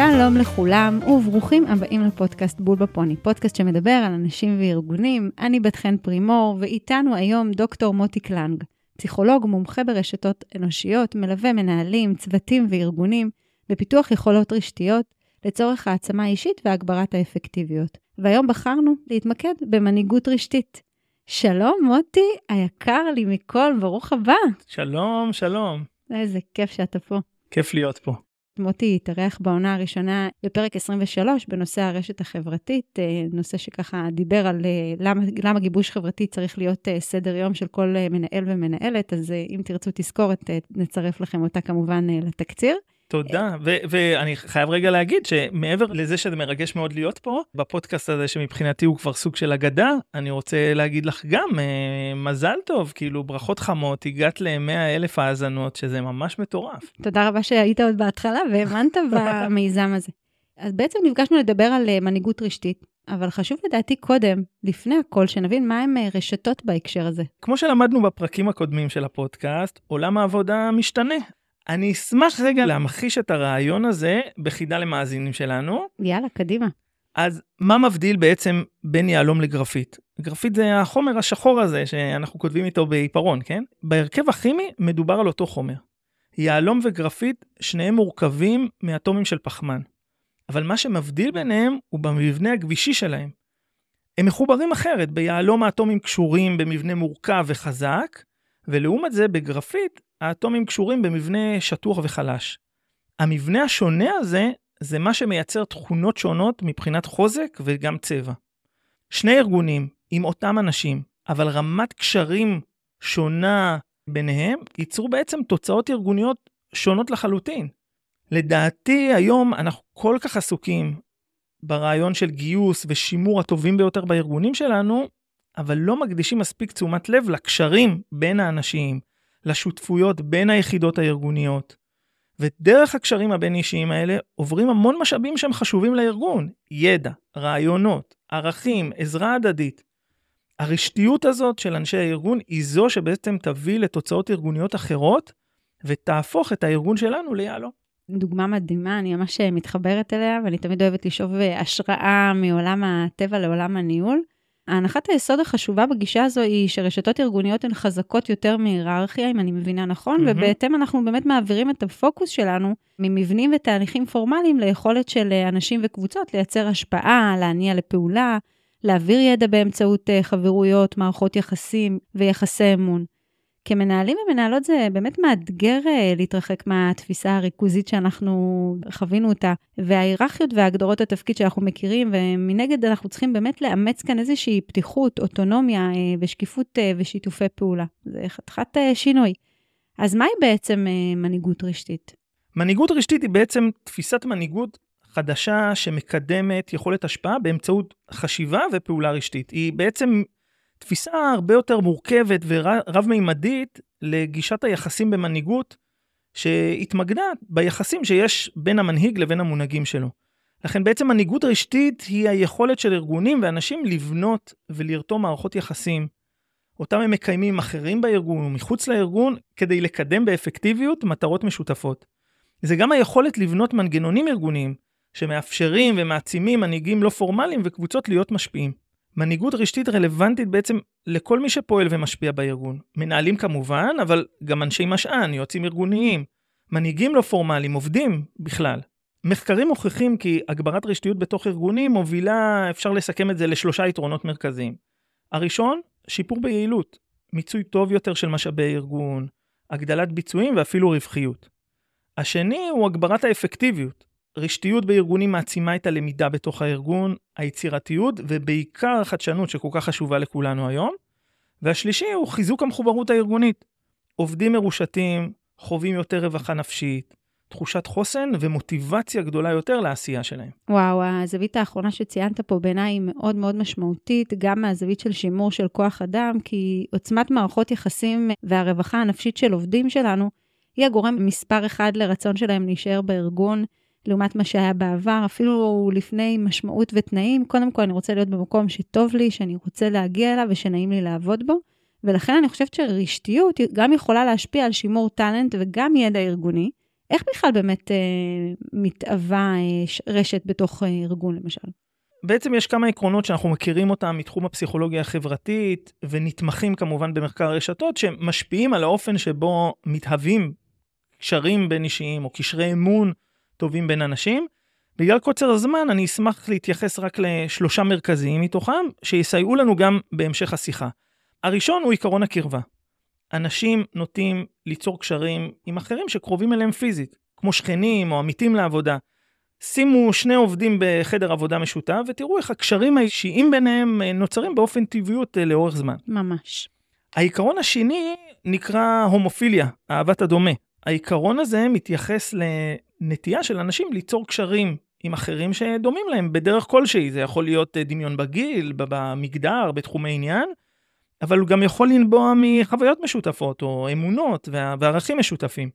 שלום לכולם, וברוכים הבאים לפודקאסט בול בפוני, פודקאסט שמדבר על אנשים וארגונים. אני בת חן פרימור, ואיתנו היום דוקטור מוטי קלנג, פסיכולוג מומחה ברשתות אנושיות, מלווה מנהלים, צוותים וארגונים בפיתוח יכולות רשתיות לצורך העצמה אישית והגברת האפקטיביות. והיום בחרנו להתמקד במנהיגות רשתית. שלום, מוטי, היקר לי מכל, ברוך הבא. שלום, שלום. איזה כיף שאתה פה. כיף להיות פה. מוטי התארח בעונה הראשונה בפרק 23 בנושא הרשת החברתית, אה, נושא שככה דיבר על אה, למה, למה גיבוש חברתי צריך להיות אה, סדר יום של כל מנהל ומנהלת, אז אם תרצו תזכורת, נצרף לכם אותה כמובן לתקציר. תודה, ו- ואני חייב רגע להגיד שמעבר לזה שזה מרגש מאוד להיות פה, בפודקאסט הזה שמבחינתי הוא כבר סוג של אגדה, אני רוצה להגיד לך גם אה, מזל טוב, כאילו ברכות חמות, הגעת ל-100 אלף האזנות, שזה ממש מטורף. תודה רבה שהיית עוד בהתחלה והאמנת במיזם הזה. אז בעצם נפגשנו לדבר על אה, מנהיגות רשתית, אבל חשוב לדעתי קודם, לפני הכל, שנבין מה הם אה, רשתות בהקשר הזה. כמו שלמדנו בפרקים הקודמים של הפודקאסט, עולם העבודה משתנה. אני אשמח רגע להמחיש את הרעיון הזה בחידה למאזינים שלנו. יאללה, קדימה. אז מה מבדיל בעצם בין יהלום לגרפית? גרפית זה החומר השחור הזה שאנחנו כותבים איתו בעיפרון, כן? בהרכב הכימי מדובר על אותו חומר. יהלום וגרפית, שניהם מורכבים מאטומים של פחמן. אבל מה שמבדיל ביניהם הוא במבנה הגבישי שלהם. הם מחוברים אחרת, ביהלום האטומים קשורים במבנה מורכב וחזק, ולעומת זה בגרפית האטומים קשורים במבנה שטוח וחלש. המבנה השונה הזה זה מה שמייצר תכונות שונות מבחינת חוזק וגם צבע. שני ארגונים עם אותם אנשים, אבל רמת קשרים שונה ביניהם, ייצרו בעצם תוצאות ארגוניות שונות לחלוטין. לדעתי היום אנחנו כל כך עסוקים ברעיון של גיוס ושימור הטובים ביותר בארגונים שלנו, אבל לא מקדישים מספיק תשומת לב לקשרים בין האנשים, לשותפויות בין היחידות הארגוניות. ודרך הקשרים הבין-אישיים האלה עוברים המון משאבים שהם חשובים לארגון, ידע, רעיונות, ערכים, עזרה הדדית. הרשתיות הזאת של אנשי הארגון היא זו שבעצם תביא לתוצאות ארגוניות אחרות ותהפוך את הארגון שלנו ליהלום. דוגמה מדהימה, אני ממש מתחברת אליה, ואני תמיד אוהבת לשאוב השראה מעולם הטבע לעולם הניהול. ההנחת היסוד החשובה בגישה הזו היא שרשתות ארגוניות הן חזקות יותר מהיררכיה, אם אני מבינה נכון, mm-hmm. ובהתאם אנחנו באמת מעבירים את הפוקוס שלנו ממבנים ותהליכים פורמליים ליכולת של אנשים וקבוצות לייצר השפעה, להניע לפעולה, להעביר ידע באמצעות אה, חברויות, מערכות יחסים ויחסי אמון. כמנהלים ומנהלות זה באמת מאתגר אה, להתרחק מהתפיסה הריכוזית שאנחנו חווינו אותה, וההיררכיות והגדרות התפקיד שאנחנו מכירים, ומנגד אנחנו צריכים באמת לאמץ כאן איזושהי פתיחות, אוטונומיה אה, ושקיפות אה, ושיתופי פעולה. זה חתיכת שינוי. אז מהי בעצם מנהיגות רשתית? מנהיגות רשתית היא בעצם תפיסת מנהיגות חדשה שמקדמת יכולת השפעה באמצעות חשיבה ופעולה רשתית. היא בעצם תפיסה הרבה יותר מורכבת ורב-מימדית לגישת היחסים במנהיגות, שהתמקדה ביחסים שיש בין המנהיג לבין המונהגים שלו. לכן בעצם מנהיגות רשתית היא היכולת של ארגונים ואנשים לבנות ולרתום מערכות יחסים, אותם הם מקיימים אחרים בארגון ומחוץ לארגון, כדי לקדם באפקטיביות מטרות משותפות. זה גם היכולת לבנות מנגנונים ארגוניים, שמאפשרים ומעצימים מנהיגים לא פורמליים וקבוצות להיות משפיעים. מנהיגות רשתית רלוונטית בעצם לכל מי שפועל ומשפיע בארגון. מנהלים כמובן, אבל גם אנשי משען, יועצים ארגוניים, מנהיגים לא פורמליים, עובדים בכלל. מחקרים מוכיחים כי הגברת רשתיות בתוך ארגונים מובילה, אפשר לסכם את זה לשלושה יתרונות מרכזיים. הראשון, שיפור ביעילות, מיצוי טוב יותר של משאבי ארגון, הגדלת ביצועים ואפילו רווחיות. השני הוא הגברת האפקטיביות, רשתיות בארגונים מעצימה את הלמידה בתוך הארגון, היצירתיות ובעיקר החדשנות שכל כך חשובה לכולנו היום. והשלישי הוא חיזוק המחוברות הארגונית. עובדים מרושתים, חווים יותר רווחה נפשית, תחושת חוסן ומוטיבציה גדולה יותר לעשייה שלהם. וואו, הזווית האחרונה שציינת פה בעיניי היא מאוד מאוד משמעותית, גם מהזווית של שימור של כוח אדם, כי עוצמת מערכות יחסים והרווחה הנפשית של עובדים שלנו, היא הגורם מספר אחד לרצון שלהם להישאר בארגון, לעומת מה שהיה בעבר, אפילו לפני משמעות ותנאים. קודם כל, אני רוצה להיות במקום שטוב לי, שאני רוצה להגיע אליו ושנעים לי לעבוד בו. ולכן אני חושבת שרשתיות גם יכולה להשפיע על שימור טאלנט וגם ידע ארגוני, איך בכלל באמת אה, מתאווה אה, רשת בתוך אה, ארגון למשל? בעצם יש כמה עקרונות שאנחנו מכירים אותם מתחום הפסיכולוגיה החברתית, ונתמכים כמובן במחקר הרשתות, שמשפיעים על האופן שבו מתהווים קשרים בין אישיים או קשרי אמון טובים בין אנשים. בגלל קוצר הזמן אני אשמח להתייחס רק לשלושה מרכזיים מתוכם, שיסייעו לנו גם בהמשך השיחה. הראשון הוא עיקרון הקרבה. אנשים נוטים ליצור קשרים עם אחרים שקרובים אליהם פיזית, כמו שכנים או עמיתים לעבודה. שימו שני עובדים בחדר עבודה משותף ותראו איך הקשרים האישיים ביניהם אה, נוצרים באופן טבעיות אה, לאורך זמן. ממש. העיקרון השני נקרא הומופיליה, אהבת הדומה. העיקרון הזה מתייחס לנטייה של אנשים ליצור קשרים עם אחרים שדומים להם בדרך כלשהי. זה יכול להיות אה, דמיון בגיל, במגדר, בתחומי עניין, אבל הוא גם יכול לנבוע מחוויות משותפות או אמונות וערכים משותפים.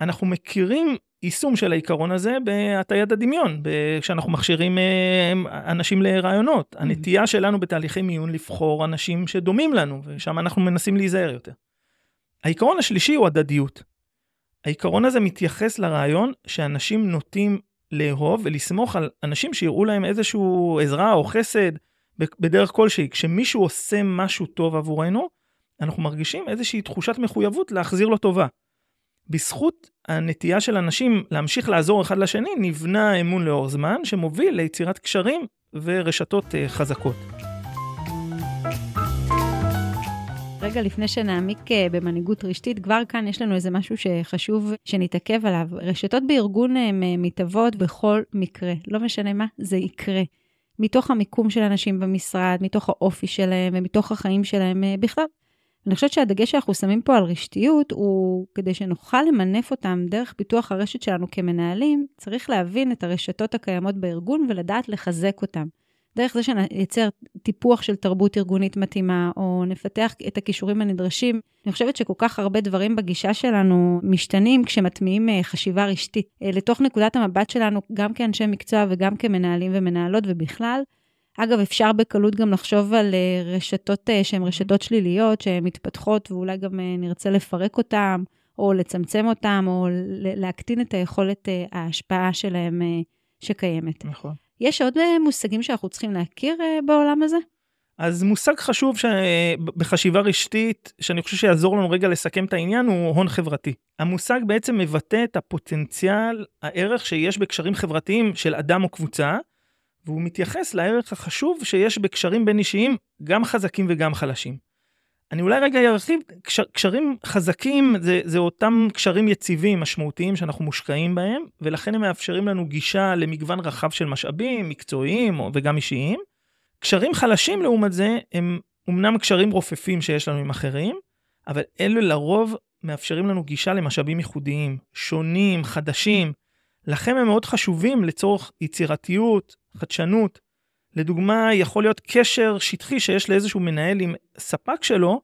אנחנו מכירים יישום של העיקרון הזה בהטיית הדמיון, כשאנחנו מכשירים אה, אנשים לרעיונות. Mm-hmm. הנטייה שלנו בתהליכי מיון לבחור אנשים שדומים לנו, ושם אנחנו מנסים להיזהר יותר. העיקרון השלישי הוא הדדיות. העיקרון הזה מתייחס לרעיון שאנשים נוטים לאהוב ולסמוך על אנשים שיראו להם איזושהי עזרה או חסד בדרך כלשהי. כשמישהו עושה משהו טוב עבורנו, אנחנו מרגישים איזושהי תחושת מחויבות להחזיר לו טובה. בזכות הנטייה של אנשים להמשיך לעזור אחד לשני, נבנה אמון לאור זמן, שמוביל ליצירת קשרים ורשתות uh, חזקות. רגע לפני שנעמיק uh, במנהיגות רשתית, כבר כאן יש לנו איזה משהו שחשוב שנתעכב עליו. רשתות בארגון הן uh, מתהוות בכל מקרה, לא משנה מה, זה יקרה. מתוך המיקום של אנשים במשרד, מתוך האופי שלהם ומתוך החיים שלהם uh, בכלל. אני חושבת שהדגש שאנחנו שמים פה על רשתיות הוא כדי שנוכל למנף אותם דרך פיתוח הרשת שלנו כמנהלים, צריך להבין את הרשתות הקיימות בארגון ולדעת לחזק אותם. דרך זה שנייצר טיפוח של תרבות ארגונית מתאימה, או נפתח את הכישורים הנדרשים. אני חושבת שכל כך הרבה דברים בגישה שלנו משתנים כשמטמיעים אה, חשיבה רשתית אה, לתוך נקודת המבט שלנו, גם כאנשי מקצוע וגם כמנהלים ומנהלות ובכלל. אגב, אפשר בקלות גם לחשוב על אה, רשתות שהן רשתות שליליות, שהן מתפתחות ואולי גם נרצה לפרק אותן, או לצמצם אותן, או להקטין את היכולת ההשפעה שלהן שקיימת. נכון. יש עוד מושגים שאנחנו צריכים להכיר בעולם הזה? אז מושג חשוב ש... בחשיבה רשתית, שאני חושב שיעזור לנו רגע לסכם את העניין, הוא הון חברתי. המושג בעצם מבטא את הפוטנציאל, הערך שיש בקשרים חברתיים של אדם או קבוצה, והוא מתייחס לערך החשוב שיש בקשרים בין אישיים, גם חזקים וגם חלשים. אני אולי רגע ארחיב, קשר, קשרים חזקים זה, זה אותם קשרים יציבים, משמעותיים, שאנחנו מושקעים בהם, ולכן הם מאפשרים לנו גישה למגוון רחב של משאבים, מקצועיים וגם אישיים. קשרים חלשים לעומת זה, הם אמנם קשרים רופפים שיש לנו עם אחרים, אבל אלו לרוב מאפשרים לנו גישה למשאבים ייחודיים, שונים, חדשים, לכם הם מאוד חשובים לצורך יצירתיות, חדשנות. לדוגמה, יכול להיות קשר שטחי שיש לאיזשהו מנהל עם ספק שלו,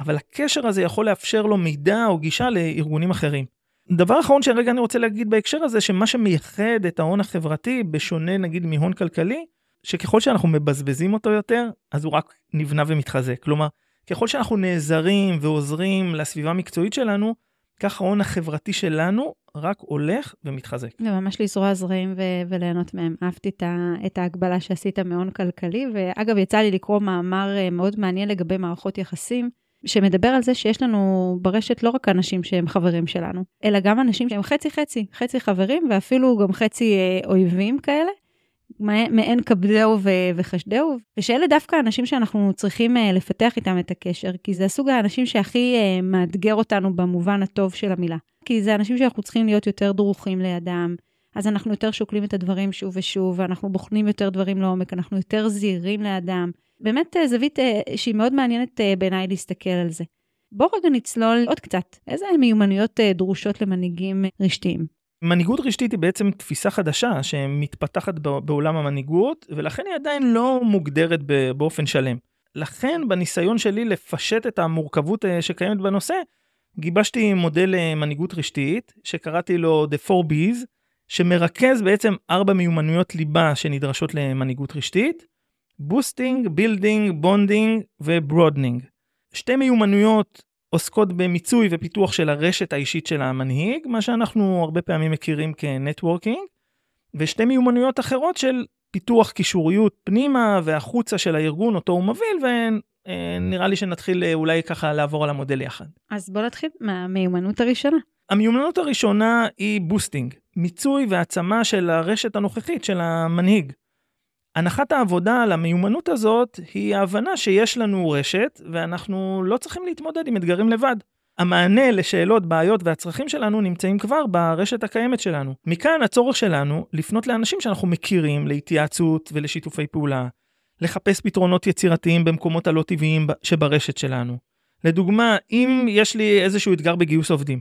אבל הקשר הזה יכול לאפשר לו מידע או גישה לארגונים אחרים. דבר אחרון שרגע אני רוצה להגיד בהקשר הזה, שמה שמייחד את ההון החברתי, בשונה נגיד מהון כלכלי, שככל שאנחנו מבזבזים אותו יותר, אז הוא רק נבנה ומתחזק. כלומר, ככל שאנחנו נעזרים ועוזרים לסביבה המקצועית שלנו, כך ההון החברתי שלנו רק הולך ומתחזק. וממש לזרוע זרעים ו- וליהנות מהם. אהבתי את, ה- את ההגבלה שעשית מהון כלכלי, ואגב, יצא לי לקרוא מאמר אה, מאוד מעניין לגבי מערכות יחסים, שמדבר על זה שיש לנו ברשת לא רק אנשים שהם חברים שלנו, אלא גם אנשים שהם חצי-חצי, חצי חברים ואפילו גם חצי אה, אויבים כאלה. מעין כבדהו וחשדהו, ושאלה דווקא האנשים שאנחנו צריכים אה, לפתח איתם את הקשר, כי זה הסוג האנשים שהכי אה, מאתגר אותנו במובן הטוב של המילה. כי זה אנשים שאנחנו צריכים להיות יותר דרוכים לידם, אז אנחנו יותר שוקלים את הדברים שוב ושוב, ואנחנו בוחנים יותר דברים לעומק, אנחנו יותר זהירים לידם. באמת אה, זווית שהיא מאוד מעניינת בעיניי להסתכל על זה. בואו רגע נצלול עוד קצת, איזה מיומנויות דרושות למנהיגים רשתיים? מנהיגות רשתית היא בעצם תפיסה חדשה שמתפתחת בעולם המנהיגות, ולכן היא עדיין לא מוגדרת באופן שלם. לכן בניסיון שלי לפשט את המורכבות אה, שקיימת בנושא, גיבשתי מודל אה, מנהיגות רשתית, שקראתי לו The 4B's, שמרכז בעצם ארבע מיומנויות ליבה שנדרשות למנהיגות רשתית, boosting, building, bonding ו broadening. שתי מיומנויות עוסקות במיצוי ופיתוח של הרשת האישית של המנהיג, מה שאנחנו הרבה פעמים מכירים כ networking, ושתי מיומנויות אחרות של פיתוח קישוריות פנימה והחוצה של הארגון אותו הוא מוביל, ונראה לי שנתחיל אה, אולי ככה לעבור על המודל יחד. אז בוא נתחיל מהמיומנות הראשונה. המיומנות הראשונה היא boosting, מיצוי והעצמה של הרשת הנוכחית של המנהיג. הנחת העבודה על המיומנות הזאת היא ההבנה שיש לנו רשת ואנחנו לא צריכים להתמודד עם אתגרים לבד. המענה לשאלות, בעיות והצרכים שלנו נמצאים כבר ברשת הקיימת שלנו. מכאן הצורך שלנו לפנות לאנשים שאנחנו מכירים להתייעצות ולשיתופי פעולה, לחפש פתרונות יצירתיים במקומות הלא טבעיים שברשת שלנו. לדוגמה, אם יש לי איזשהו אתגר בגיוס עובדים,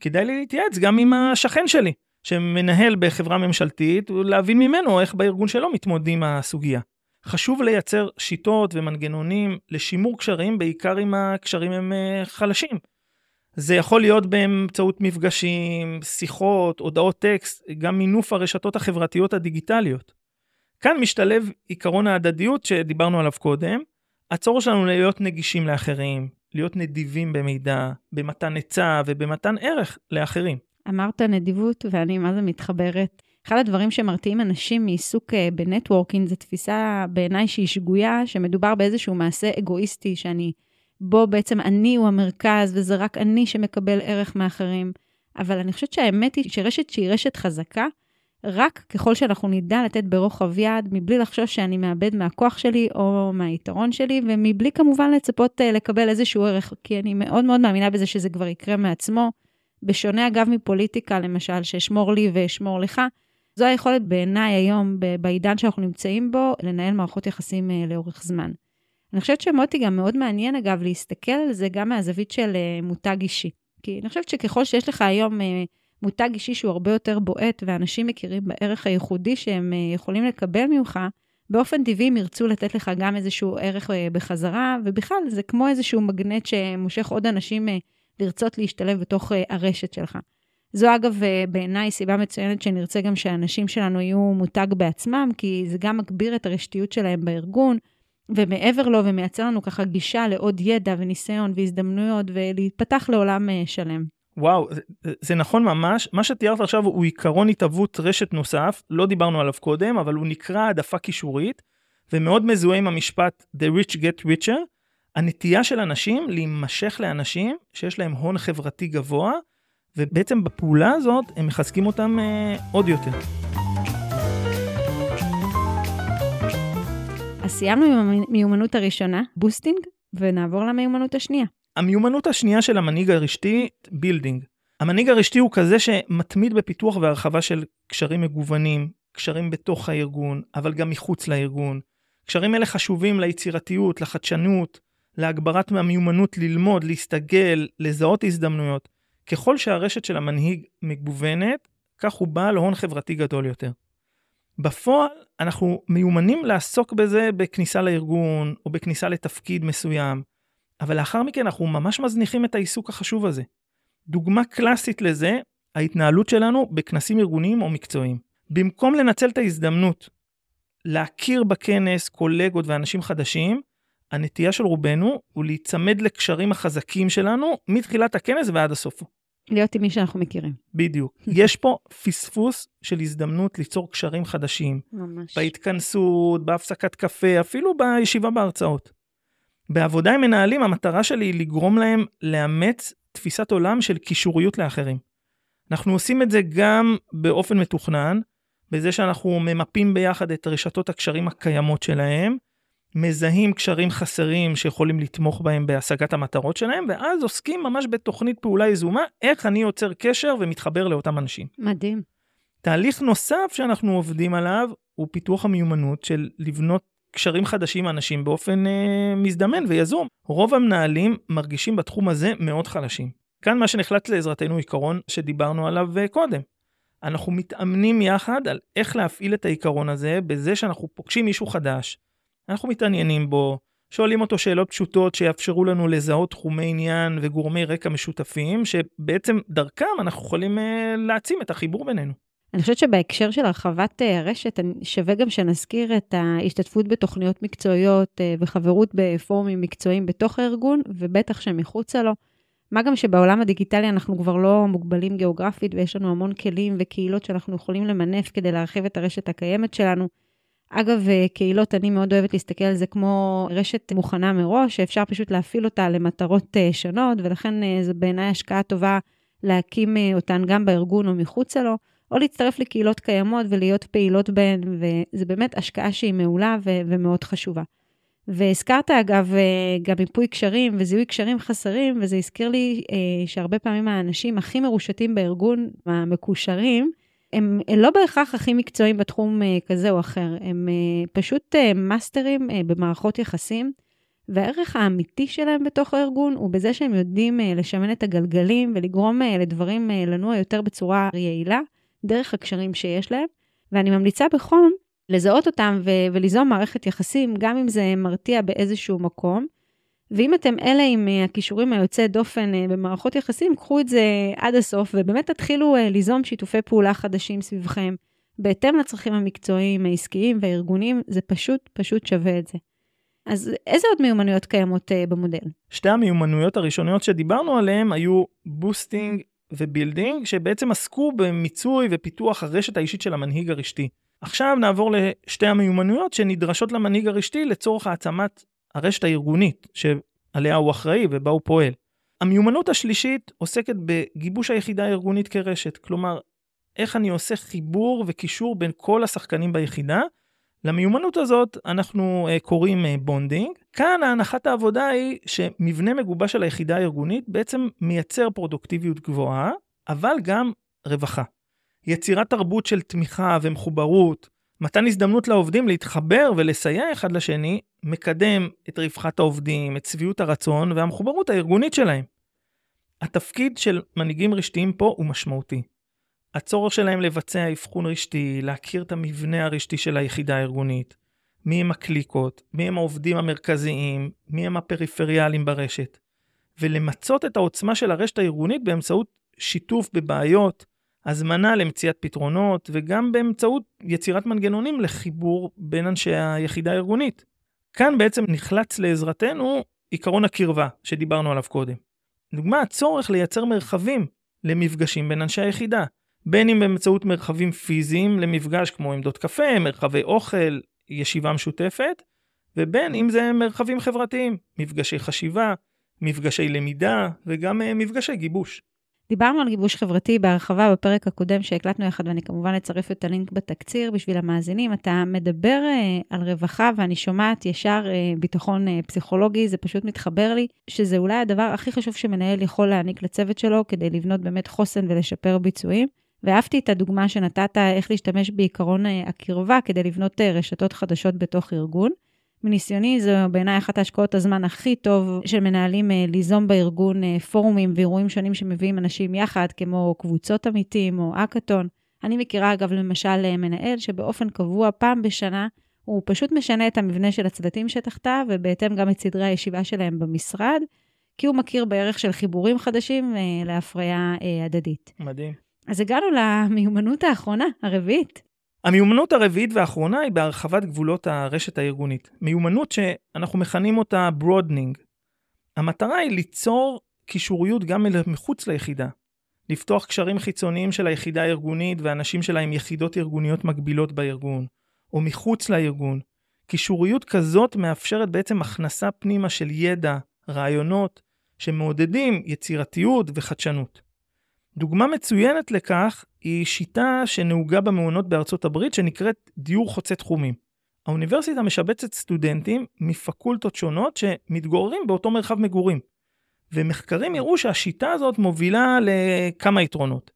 כדאי לי להתייעץ גם עם השכן שלי, שמנהל בחברה ממשלתית, ולהבין ממנו איך בארגון שלו מתמודדים הסוגיה. חשוב לייצר שיטות ומנגנונים לשימור קשרים, בעיקר אם הקשרים הם אה, חלשים. זה יכול להיות באמצעות מפגשים, שיחות, הודעות טקסט, גם מינוף הרשתות החברתיות הדיגיטליות. כאן משתלב עיקרון ההדדיות שדיברנו עליו קודם, הצורך שלנו להיות נגישים לאחרים, להיות נדיבים במידע, במתן עצה ובמתן ערך לאחרים. אמרת נדיבות, ואני מה זה מתחברת. אחד הדברים שמרתיעים אנשים מעיסוק אה, בנטוורקינג זה תפיסה בעיניי שהיא שגויה, שמדובר באיזשהו מעשה אגואיסטי, שאני, בו בעצם אני הוא המרכז, וזה רק אני שמקבל ערך מאחרים. אבל אני חושבת שהאמת היא שרשת שהיא רשת חזקה, רק ככל שאנחנו נדע לתת ברוחב יד, מבלי לחשוש שאני מאבד מהכוח שלי או מהיתרון שלי, ומבלי כמובן לצפות אה, לקבל איזשהו ערך, כי אני מאוד מאוד מאמינה בזה שזה כבר יקרה מעצמו. בשונה אגב מפוליטיקה, למשל, שאשמור לי ואשמור לך, זו היכולת בעיניי היום, בעידן שאנחנו נמצאים בו, לנהל מערכות יחסים אה, לאורך זמן. אני חושבת שמוטי גם מאוד מעניין, אגב, להסתכל על זה גם מהזווית של אה, מותג אישי. כי אני חושבת שככל שיש לך היום אה, מותג אישי שהוא הרבה יותר בועט, ואנשים מכירים בערך הייחודי שהם יכולים לקבל ממך, באופן טבעי הם ירצו לתת לך גם איזשהו ערך בחזרה, ובכלל, זה כמו איזשהו מגנט שמושך עוד אנשים לרצות להשתלב בתוך uh, הרשת שלך. זו אגב uh, בעיניי סיבה מצוינת שנרצה גם שהאנשים שלנו יהיו מותג בעצמם, כי זה גם מגביר את הרשתיות שלהם בארגון, ומעבר לו ומייצר לנו ככה גישה לעוד ידע וניסיון והזדמנויות ולהתפתח לעולם uh, שלם. וואו, זה, זה נכון ממש. מה שתיארת עכשיו הוא עיקרון התהוות רשת נוסף, לא דיברנו עליו קודם, אבל הוא נקרא העדפה קישורית, ומאוד מזוהה עם המשפט The rich get richer, הנטייה של אנשים להימשך לאנשים שיש להם הון חברתי גבוה, ובעצם בפעולה הזאת הם מחזקים אותם אה, עוד יותר. אז סיימנו עם המיומנות הראשונה, boosting, ונעבור למיומנות השנייה. המיומנות השנייה של המנהיג הרשתי, building. המנהיג הרשתי הוא כזה שמתמיד בפיתוח והרחבה של קשרים מגוונים, קשרים בתוך הארגון, אבל גם מחוץ לארגון. קשרים אלה חשובים ליצירתיות, לחדשנות, להגברת המיומנות ללמוד, להסתגל, לזהות הזדמנויות. ככל שהרשת של המנהיג מגוונת, כך הוא בעל הון חברתי גדול יותר. בפועל, אנחנו מיומנים לעסוק בזה בכניסה לארגון, או בכניסה לתפקיד מסוים, אבל לאחר מכן אנחנו ממש מזניחים את העיסוק החשוב הזה. דוגמה קלאסית לזה, ההתנהלות שלנו בכנסים ארגוניים או מקצועיים. במקום לנצל את ההזדמנות להכיר בכנס קולגות ואנשים חדשים, הנטייה של רובנו הוא להיצמד לקשרים החזקים שלנו מתחילת הכנס ועד הסוף. להיות עם מי שאנחנו מכירים. בדיוק. יש פה פספוס של הזדמנות ליצור קשרים חדשים. ממש. בהתכנסות, בהפסקת קפה, אפילו בישיבה בהרצאות. בעבודה עם מנהלים, המטרה שלי היא לגרום להם לאמץ תפיסת עולם של קישוריות לאחרים. אנחנו עושים את זה גם באופן מתוכנן, בזה שאנחנו ממפים ביחד את רשתות הקשרים הקיימות שלהם, מזהים קשרים חסרים שיכולים לתמוך בהם בהשגת המטרות שלהם, ואז עוסקים ממש בתוכנית פעולה יזומה, איך אני יוצר קשר ומתחבר לאותם אנשים. מדהים. תהליך נוסף שאנחנו עובדים עליו הוא פיתוח המיומנות של לבנות קשרים חדשים עם אנשים באופן אה, מזדמן ויזום. רוב המנהלים מרגישים בתחום הזה מאוד חלשים. כאן מה שנחלט לעזרתנו עיקרון שדיברנו עליו אה, קודם. אנחנו מתאמנים יחד על איך להפעיל את העיקרון הזה בזה שאנחנו פוגשים מישהו חדש, אנחנו מתעניינים בו, שואלים אותו שאלות פשוטות שיאפשרו לנו לזהות תחומי עניין וגורמי רקע משותפים, שבעצם דרכם אנחנו יכולים uh, להעצים את החיבור בינינו. אני חושבת שבהקשר של הרחבת הרשת, שווה גם שנזכיר את ההשתתפות בתוכניות מקצועיות uh, וחברות בפורומים מקצועיים בתוך הארגון, ובטח שמחוצה לו. מה גם שבעולם הדיגיטלי אנחנו כבר לא מוגבלים גיאוגרפית ויש לנו המון כלים וקהילות שאנחנו יכולים למנף כדי להרחיב את הרשת הקיימת שלנו. אגב, אה, קהילות, אני מאוד אוהבת להסתכל על זה כמו רשת מוכנה מראש, שאפשר פשוט להפעיל אותה למטרות אה, שונות, ולכן אה, זו בעיניי השקעה טובה להקים אותן גם בארגון או מחוצה לו, או להצטרף לקהילות קיימות ולהיות פעילות בהן, וזו באמת השקעה שהיא מעולה ו- ומאוד חשובה. והזכרת, אגב, גם מיפוי קשרים וזיהוי קשרים חסרים, וזה הזכיר לי שהרבה פעמים האנשים הכי מרושתים בארגון, המקושרים, הם לא בהכרח הכי מקצועיים בתחום אה, כזה או אחר, הם אה, פשוט אה, מאסטרים במערכות יחסים, והערך האמיתי שלהם בתוך הארגון הוא בזה שהם יודעים לשמן את הגלגלים ולגרום לדברים לנוע יותר בצורה יעילה, דרך הקשרים שיש להם, ואני ממליצה בחום לזהות אותם ו- וליזום מערכת יחסים, גם אם זה מרתיע באיזשהו מקום, ואם אתם אלה עם אה, הכישורים היוצאי דופן אה, במערכות יחסים, קחו את זה עד הסוף, ובאמת תתחילו אה, ליזום שיתופי פעולה חדשים סביבכם, בהתאם לצרכים המקצועיים, העסקיים והארגוניים, זה פשוט, פשוט שווה את זה. אז איזה עוד מיומנויות קיימות במודל? שתי המיומנויות הראשוניות שדיברנו עליהן היו boosting ו building, שבעצם עסקו במיצוי ופיתוח הרשת האישית של המנהיג הרשתי. עכשיו נעבור לשתי המיומנויות שנדרשות למנהיג הרשתי לצורך העצמת הרשת הארגונית שעליה הוא אחראי ובה הוא פועל. המיומנות השלישית עוסקת בגיבוש היחידה הארגונית כרשת, כלומר, איך אני עושה חיבור וקישור בין כל השחקנים ביחידה. למיומנות הזאת אנחנו אה, קוראים bonding. כאן ההנחת העבודה היא שמבנה מגובש של היחידה הארגונית בעצם מייצר פרודוקטיביות גבוהה, אבל גם רווחה. יצירת תרבות של תמיכה ומחוברות, מתן הזדמנות לעובדים להתחבר ולסייע אחד לשני, מקדם את רווחת העובדים, את שביעות הרצון והמחוברות הארגונית שלהם. התפקיד של מנהיגים רשתיים פה הוא משמעותי. הצורך שלהם לבצע אבחון רשתי, להכיר את המבנה הרשתי של היחידה הארגונית, מי הם הקליקות, מי הם העובדים המרכזיים, מי הם הפריפריאליים ברשת, ולמצות את העוצמה של הרשת הארגונית באמצעות שיתוף בבעיות, הזמנה למציאת פתרונות וגם באמצעות יצירת מנגנונים לחיבור בין אנשי היחידה הארגונית. כאן בעצם נחלץ לעזרתנו עיקרון הקרבה שדיברנו עליו קודם. דוגמה, הצורך לייצר מרחבים למפגשים בין אנשי היחידה, בין אם באמצעות מרחבים פיזיים למפגש כמו עמדות קפה, מרחבי אוכל, ישיבה משותפת, ובין אם זה מרחבים חברתיים, מפגשי חשיבה, מפגשי למידה וגם אה, מפגשי גיבוש. דיברנו על גיבוש חברתי בהרחבה בפרק הקודם שהקלטנו יחד, ואני כמובן אצרף את הלינק בתקציר בשביל המאזינים. אתה מדבר uh, על רווחה, ואני שומעת ישר uh, ביטחון uh, פסיכולוגי, זה פשוט מתחבר לי, שזה אולי הדבר הכי חשוב שמנהל יכול להעניק לצוות שלו כדי לבנות באמת חוסן ולשפר ביצועים. ואהבתי את הדוגמה שנתת, איך להשתמש בעיקרון הקרבה כדי לבנות רשתות חדשות בתוך ארגון. מניסיוני, זו בעיניי אחת ההשקעות הזמן הכי טוב של מנהלים אה, ליזום בארגון אה, פורומים ואירועים שונים שמביאים אנשים יחד, כמו קבוצות עמיתים או אקאטון. אני מכירה, אגב, למשל אה, מנהל שבאופן קבוע, פעם בשנה, הוא פשוט משנה את המבנה של הצוותים שתחתיו, ובהתאם גם את סדרי הישיבה שלהם במשרד, כי הוא מכיר בערך של חיבורים חדשים להפריה הדדית. מדהים. אז הגענו למיומנות האחרונה, הרביעית. המיומנות הרביעית והאחרונה היא בהרחבת גבולות הרשת הארגונית. מיומנות שאנחנו מכנים אותה broadening. המטרה היא ליצור קישוריות גם מחוץ ליחידה. לפתוח קשרים חיצוניים של היחידה הארגונית ואנשים שלה עם יחידות ארגוניות מקבילות בארגון, או מחוץ לארגון. קישוריות כזאת מאפשרת בעצם הכנסה פנימה של ידע, רעיונות, שמעודדים יצירתיות וחדשנות. דוגמה מצוינת לכך היא שיטה שנהוגה במעונות בארצות הברית שנקראת דיור חוצה תחומים. האוניברסיטה משבצת סטודנטים מפקולטות שונות שמתגוררים באותו מרחב מגורים. ומחקרים הראו שהשיטה הזאת מובילה לכמה יתרונות.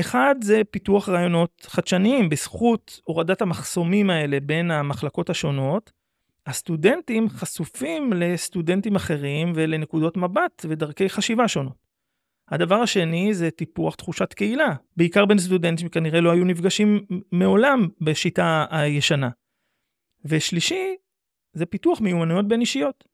אחד זה פיתוח רעיונות חדשניים בזכות הורדת המחסומים האלה בין המחלקות השונות. הסטודנטים חשופים לסטודנטים אחרים ולנקודות מבט ודרכי חשיבה שונות. הדבר השני זה טיפוח תחושת קהילה, בעיקר בין סטודנטים שכנראה לא היו נפגשים מעולם בשיטה הישנה. ושלישי, זה פיתוח מיומנויות בין אישיות.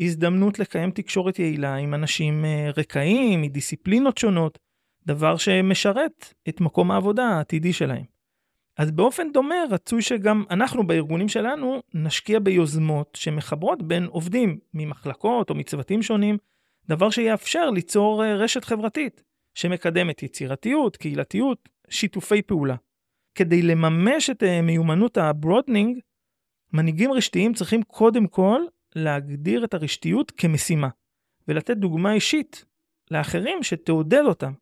הזדמנות לקיים תקשורת יעילה עם אנשים אה, רקעים, מדיסציפלינות שונות, דבר שמשרת את מקום העבודה העתידי שלהם. אז באופן דומה רצוי שגם אנחנו בארגונים שלנו נשקיע ביוזמות שמחברות בין עובדים ממחלקות או מצוותים שונים דבר שיאפשר ליצור אה, רשת חברתית שמקדמת יצירתיות, קהילתיות, שיתופי פעולה. כדי לממש את אה, מיומנות ה broadening, מנהיגים רשתיים צריכים קודם כל להגדיר את הרשתיות כמשימה, ולתת דוגמה אישית לאחרים שתעודד אותם.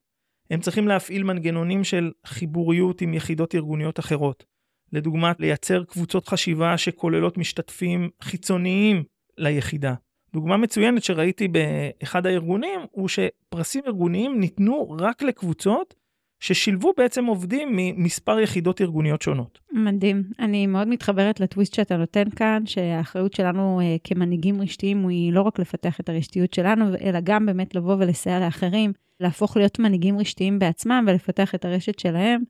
הם צריכים להפעיל מנגנונים של חיבוריות עם יחידות ארגוניות אחרות. לדוגמה, לייצר קבוצות חשיבה שכוללות משתתפים חיצוניים ליחידה. דוגמה מצוינת שראיתי באחד הארגונים הוא שפרסים ארגוניים ניתנו רק לקבוצות ששילבו בעצם עובדים ממספר יחידות ארגוניות שונות. מדהים. אני מאוד מתחברת לטוויסט שאתה נותן כאן, שהאחריות שלנו uh, כמנהיגים רשתיים היא לא רק לפתח את הרשתיות שלנו, אלא גם באמת לבוא ולסייע לאחרים, להפוך להיות מנהיגים רשתיים בעצמם ולפתח את הרשת שלהם.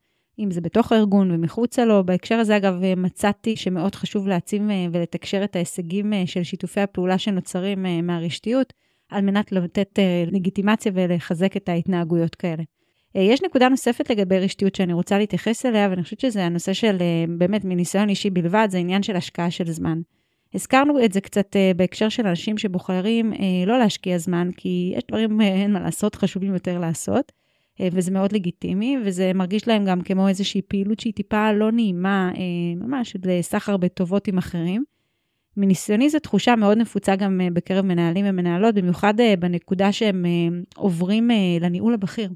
אם זה בתוך הארגון ומחוצה לו. בהקשר הזה, אגב, מצאתי שמאוד חשוב להעצים אה, ולתקשר את ההישגים אה, של שיתופי הפעולה שנוצרים מהרשתיות, על מנת לתת לגיטימציה ולחזק את ההתנהגויות כאלה. אה, יש נקודה נוספת לגבי רשתיות שאני רוצה להתייחס אליה, ואני חושבת שזה הנושא של, אה, באמת, מניסיון אישי בלבד, זה עניין של השקעה של זמן. הזכרנו את זה קצת בהקשר של אנשים שבוחרים לא להשקיע זמן, כי יש דברים, אין מה לעשות, חשובים יותר לעשות, וזה מאוד לגיטימי, וזה מרגיש להם גם כמו איזושהי פעילות שהיא טיפה לא נעימה, uh, ממש של סחר בטובות עם אחרים. מניסיוני זו תחושה מאוד נפוצה גם בקרב מנהלים ומנהלות, במיוחד בנקודה שהם עוברים לניהול הבכיר.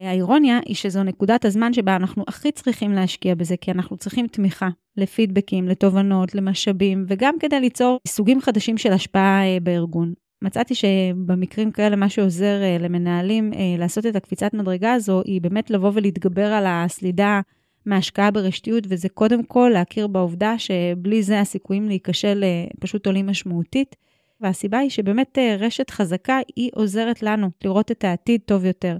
האירוניה היא שזו נקודת הזמן שבה אנחנו הכי צריכים להשקיע בזה, כי אנחנו צריכים תמיכה לפידבקים, לתובנות, למשאבים, וגם כדי ליצור סוגים חדשים של השפעה אה, בארגון. מצאתי שבמקרים כאלה מה שעוזר אה, למנהלים אה, לעשות את הקפיצת מדרגה הזו, היא באמת לבוא ולהתגבר על הסלידה מהשקעה ברשתיות, וזה קודם כל להכיר בעובדה שבלי זה הסיכויים להיכשל פשוט עולים משמעותית. והסיבה היא שבאמת רשת חזקה היא עוזרת לנו לראות את העתיד טוב יותר.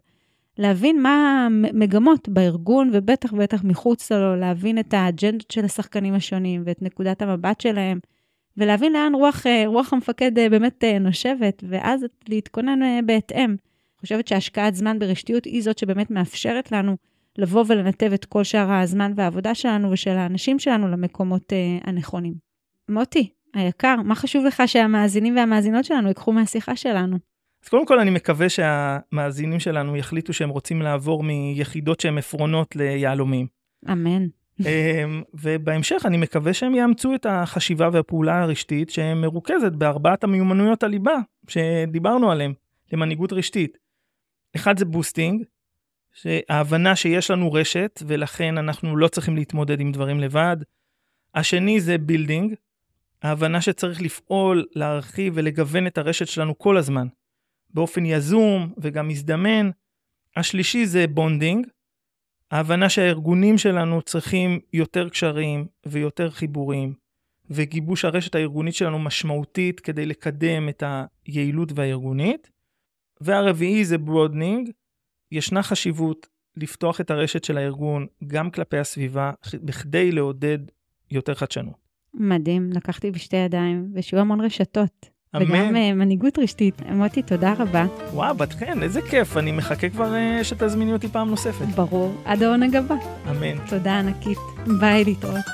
להבין מה המגמות בארגון, ובטח ובטח מחוץ לו, להבין את האג'נדות של השחקנים השונים ואת נקודת המבט שלהם, ולהבין לאן רוח, אה, רוח המפקד אה, באמת אה, נושבת, ואז להתכונן בהתאם. אני חושבת שהשקעת זמן ברשתיות היא זאת שבאמת מאפשרת לנו לבוא ולנתב את כל שאר הזמן והעבודה שלנו ושל האנשים שלנו למקומות הנכונים. מוטי, היקר, מה חשוב לך שהמאזינים והמאזינות שלנו ייקחו מהשיחה שלנו? אז קודם כל אני מקווה שהמאזינים שלנו יחליטו שהם רוצים לעבור מיחידות שהן עפרונות ליהלומים. אמן. אמ, ובהמשך אני מקווה שהם יאמצו את החשיבה והפעולה הרשתית שמרוכזת בארבעת המיומנויות הליבה שדיברנו עליהן למנהיגות רשתית. אחד זה boosting, ההבנה שיש לנו רשת ולכן אנחנו לא צריכים להתמודד עם דברים לבד. השני זה building, ההבנה שצריך לפעול, להרחיב ולגוון את הרשת שלנו כל הזמן. באופן יזום וגם מזדמן. השלישי זה bonding, ההבנה שהארגונים שלנו צריכים יותר קשרים ויותר חיבורים, וגיבוש הרשת הארגונית שלנו משמעותית כדי לקדם את היעילות והארגונית. והרביעי זה broadening, ישנה חשיבות לפתוח את הרשת של הארגון גם כלפי הסביבה, בכדי לעודד יותר חדשנות. מדהים, לקחתי בשתי ידיים, ושיהיו המון רשתות. אמן. וגם אה, מנהיגות רשתית. מוטי, תודה רבה. וואו, בת חן, איזה כיף. אני מחכה כבר אה, שתזמיני אותי פעם נוספת. ברור. עד העונג הבא. אמן. תודה ענקית. ביי, להתראות.